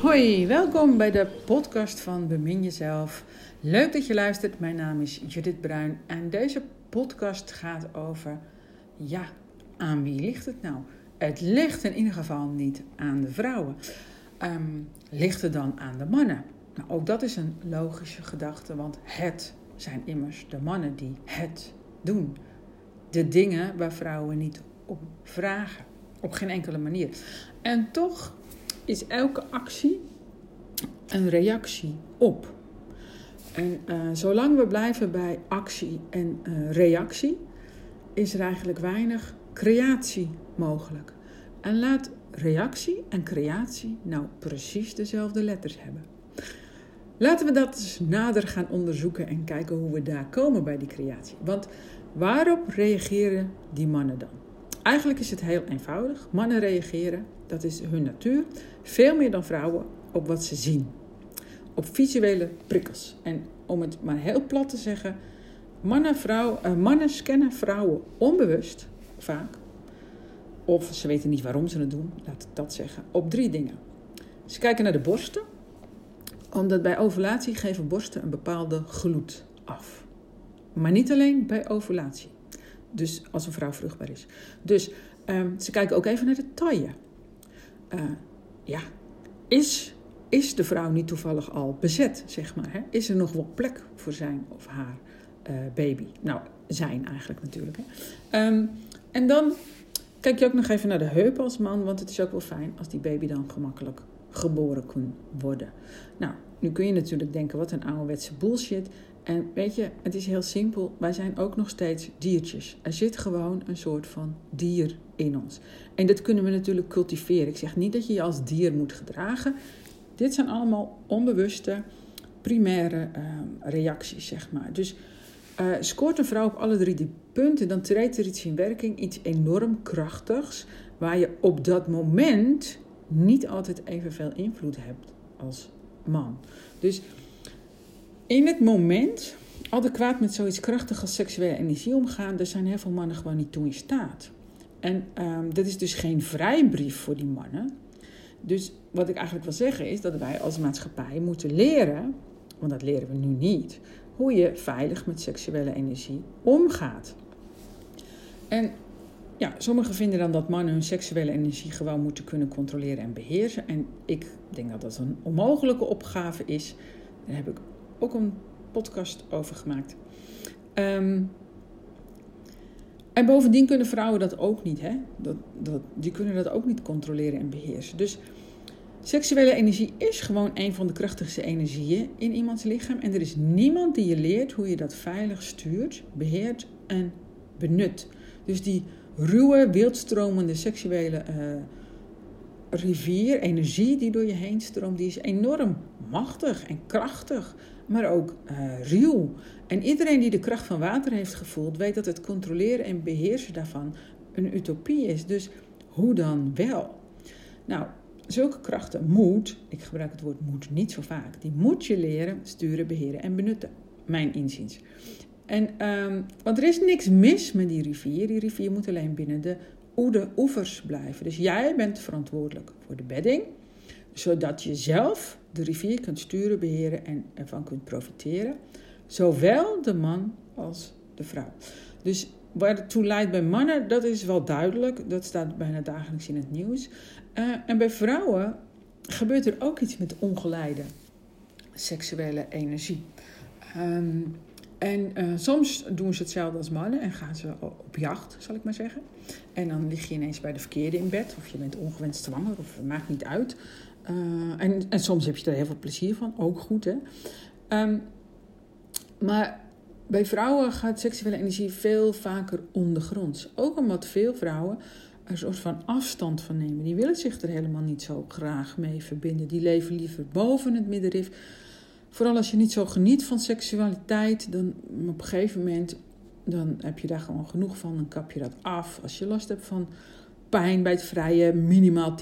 Hoi, welkom bij de podcast van Bemin Jezelf. Leuk dat je luistert. Mijn naam is Judith Bruin en deze podcast gaat over, ja, aan wie ligt het nou? Het ligt in ieder geval niet aan de vrouwen. Um, ligt het dan aan de mannen? Nou, ook dat is een logische gedachte, want het zijn immers de mannen die het doen. De dingen waar vrouwen niet op vragen. Op geen enkele manier. En toch is elke actie een reactie op. En uh, zolang we blijven bij actie en uh, reactie, is er eigenlijk weinig creatie mogelijk. En laat reactie en creatie nou precies dezelfde letters hebben. Laten we dat eens nader gaan onderzoeken en kijken hoe we daar komen bij die creatie. Want waarop reageren die mannen dan? Eigenlijk is het heel eenvoudig. Mannen reageren, dat is hun natuur, veel meer dan vrouwen op wat ze zien. Op visuele prikkels. En om het maar heel plat te zeggen, mannen, vrouw, uh, mannen scannen vrouwen onbewust, vaak. Of ze weten niet waarom ze het doen, laat ik dat zeggen, op drie dingen. Ze kijken naar de borsten, omdat bij ovulatie geven borsten een bepaalde gloed af. Maar niet alleen bij ovulatie. Dus als een vrouw vruchtbaar is. Dus um, ze kijken ook even naar de taille. Uh, ja, is, is de vrouw niet toevallig al bezet, zeg maar? Hè? Is er nog wel plek voor zijn of haar uh, baby? Nou, zijn eigenlijk natuurlijk. Hè? Um, en dan kijk je ook nog even naar de heup als man, want het is ook wel fijn als die baby dan gemakkelijk geboren kan worden. Nou, nu kun je natuurlijk denken, wat een ouderwetse bullshit. En weet je, het is heel simpel. Wij zijn ook nog steeds diertjes. Er zit gewoon een soort van dier in ons. En dat kunnen we natuurlijk cultiveren. Ik zeg niet dat je je als dier moet gedragen. Dit zijn allemaal onbewuste, primaire uh, reacties, zeg maar. Dus uh, scoort een vrouw op alle drie die punten, dan treedt er iets in werking, iets enorm krachtigs, waar je op dat moment niet altijd evenveel invloed hebt als man. Dus in het moment adequaat met zoiets krachtig als seksuele energie omgaan, daar zijn heel veel mannen gewoon niet toe in staat. En um, dat is dus geen vrijbrief voor die mannen. Dus wat ik eigenlijk wil zeggen is dat wij als maatschappij moeten leren, want dat leren we nu niet, hoe je veilig met seksuele energie omgaat. En ja, sommigen vinden dan dat mannen hun seksuele energie gewoon moeten kunnen controleren en beheersen. En ik denk dat dat een onmogelijke opgave is. Daar heb ik ook een podcast over gemaakt. Um, en bovendien kunnen vrouwen dat ook niet. Hè? Dat, dat, die kunnen dat ook niet controleren en beheersen. Dus seksuele energie is gewoon een van de krachtigste energieën in iemands lichaam. En er is niemand die je leert hoe je dat veilig stuurt, beheert en benut. Dus die ruwe, wildstromende seksuele uh, rivier, energie die door je heen stroomt, die is enorm machtig en krachtig, maar ook uh, ruw. En iedereen die de kracht van water heeft gevoeld, weet dat het controleren en beheersen daarvan een utopie is. Dus hoe dan wel? Nou, zulke krachten moet, ik gebruik het woord moet niet zo vaak, die moet je leren sturen, beheren en benutten. Mijn inziens. En, um, want er is niks mis met die rivier. Die rivier moet alleen binnen de oude oevers blijven. Dus jij bent verantwoordelijk voor de bedding, zodat je zelf de rivier kunt sturen, beheren en ervan kunt profiteren. Zowel de man als de vrouw. Dus waar het toe leidt bij mannen, dat is wel duidelijk. Dat staat bijna dagelijks in het nieuws. Uh, en bij vrouwen gebeurt er ook iets met ongeleide seksuele energie. Um, en uh, soms doen ze hetzelfde als mannen en gaan ze op jacht, zal ik maar zeggen. En dan lig je ineens bij de verkeerde in bed, of je bent ongewenst zwanger, of maakt niet uit. Uh, en, en soms heb je er heel veel plezier van, ook goed hè. Um, maar bij vrouwen gaat seksuele energie veel vaker ondergronds. Ook omdat veel vrouwen een soort van afstand van nemen. Die willen zich er helemaal niet zo graag mee verbinden. Die leven liever boven het middenrif Vooral als je niet zo geniet van seksualiteit, dan op een gegeven moment dan heb je daar gewoon genoeg van. Dan kap je dat af. Als je last hebt van pijn bij het vrije, minimaal 10%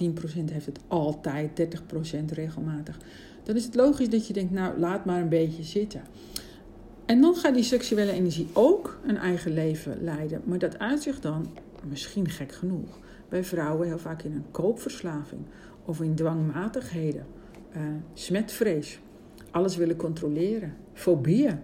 heeft het altijd, 30% regelmatig. Dan is het logisch dat je denkt, nou laat maar een beetje zitten. En dan gaat die seksuele energie ook een eigen leven leiden. Maar dat uitzicht dan, misschien gek genoeg, bij vrouwen heel vaak in een koopverslaving of in dwangmatigheden, uh, smetvrees, alles willen controleren, fobieën.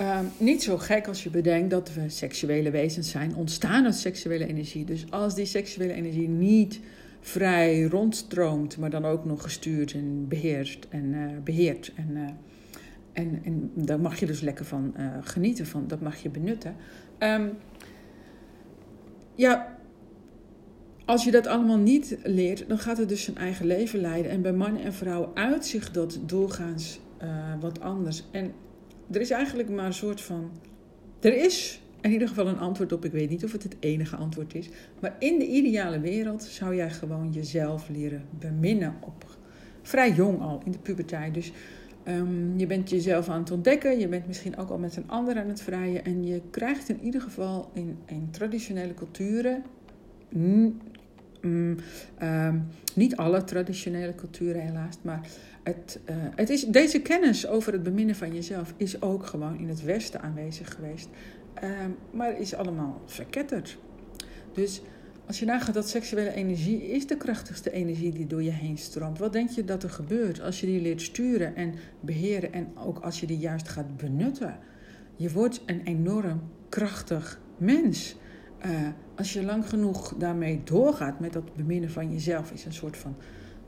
Uh, niet zo gek als je bedenkt dat we seksuele wezens zijn, ontstaan uit seksuele energie. Dus als die seksuele energie niet vrij rondstroomt, maar dan ook nog gestuurd en beheerst en uh, beheert en uh, en, en daar mag je dus lekker van uh, genieten, van, dat mag je benutten. Um, ja, als je dat allemaal niet leert, dan gaat het dus zijn eigen leven leiden. En bij mannen en vrouwen uitzicht dat doorgaans uh, wat anders. En er is eigenlijk maar een soort van. Er is in ieder geval een antwoord op. Ik weet niet of het het enige antwoord is. Maar in de ideale wereld zou jij gewoon jezelf leren beminnen. Op vrij jong al, in de puberteit. Dus Um, je bent jezelf aan het ontdekken, je bent misschien ook al met een ander aan het vrijen. En je krijgt in ieder geval in, in traditionele culturen, mm, um, niet alle traditionele culturen helaas, maar het, uh, het is, deze kennis over het beminnen van jezelf is ook gewoon in het Westen aanwezig geweest. Um, maar is allemaal verketterd. Dus als je nagaat dat seksuele energie is de krachtigste energie die door je heen stroomt. Wat denk je dat er gebeurt als je die leert sturen en beheren en ook als je die juist gaat benutten? Je wordt een enorm krachtig mens. Uh, als je lang genoeg daarmee doorgaat met dat beminnen van jezelf, is een soort van,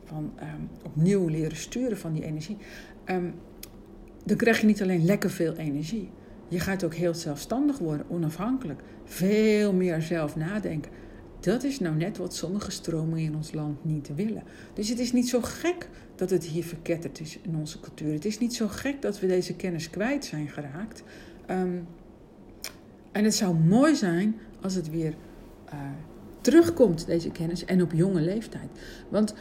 van um, opnieuw leren sturen van die energie. Um, dan krijg je niet alleen lekker veel energie. Je gaat ook heel zelfstandig worden, onafhankelijk. Veel meer zelf nadenken. Dat is nou net wat sommige stromingen in ons land niet willen. Dus het is niet zo gek dat het hier verketterd is in onze cultuur. Het is niet zo gek dat we deze kennis kwijt zijn geraakt. Um, en het zou mooi zijn als het weer uh, terugkomt, deze kennis, en op jonge leeftijd. Want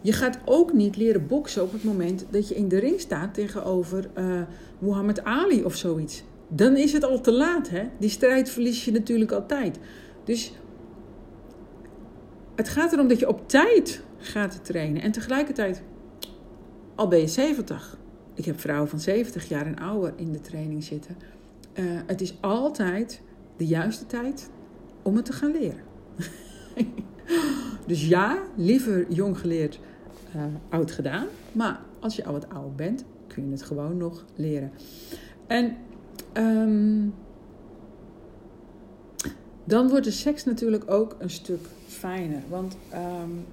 je gaat ook niet leren boksen op het moment dat je in de ring staat tegenover uh, Muhammad Ali of zoiets. Dan is het al te laat, hè? Die strijd verlies je natuurlijk altijd. Dus het gaat erom dat je op tijd gaat trainen. En tegelijkertijd, al ben je 70. Ik heb vrouwen van 70 jaar en ouder in de training zitten. Uh, het is altijd de juiste tijd om het te gaan leren. dus ja, liever jong geleerd, uh, oud gedaan. Maar als je al wat ouder bent, kun je het gewoon nog leren. En um, dan wordt de seks natuurlijk ook een stuk fijner. Want um,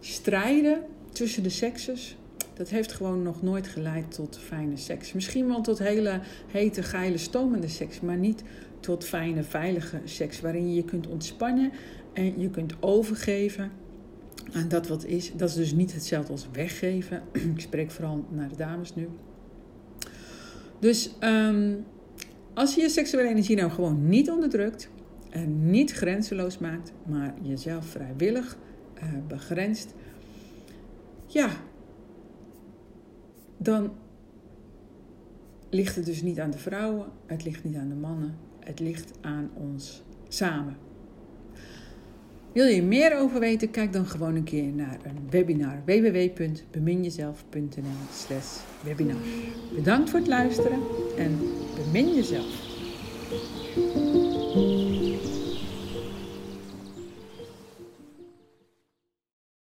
strijden tussen de sekses, dat heeft gewoon nog nooit geleid tot fijne seks. Misschien wel tot hele hete, geile, stomende seks, maar niet tot fijne, veilige seks. Waarin je je kunt ontspannen en je kunt overgeven aan dat wat is. Dat is dus niet hetzelfde als weggeven. Ik spreek vooral naar de dames nu. Dus um, als je je seksuele energie nou gewoon niet onderdrukt, en niet grenzeloos maakt, maar jezelf vrijwillig uh, begrenst, ja, dan ligt het dus niet aan de vrouwen, het ligt niet aan de mannen, het ligt aan ons samen. Wil je meer over weten? Kijk dan gewoon een keer naar een webinar www.beminjezelf.nl webinar. Bedankt voor het luisteren en bemin jezelf.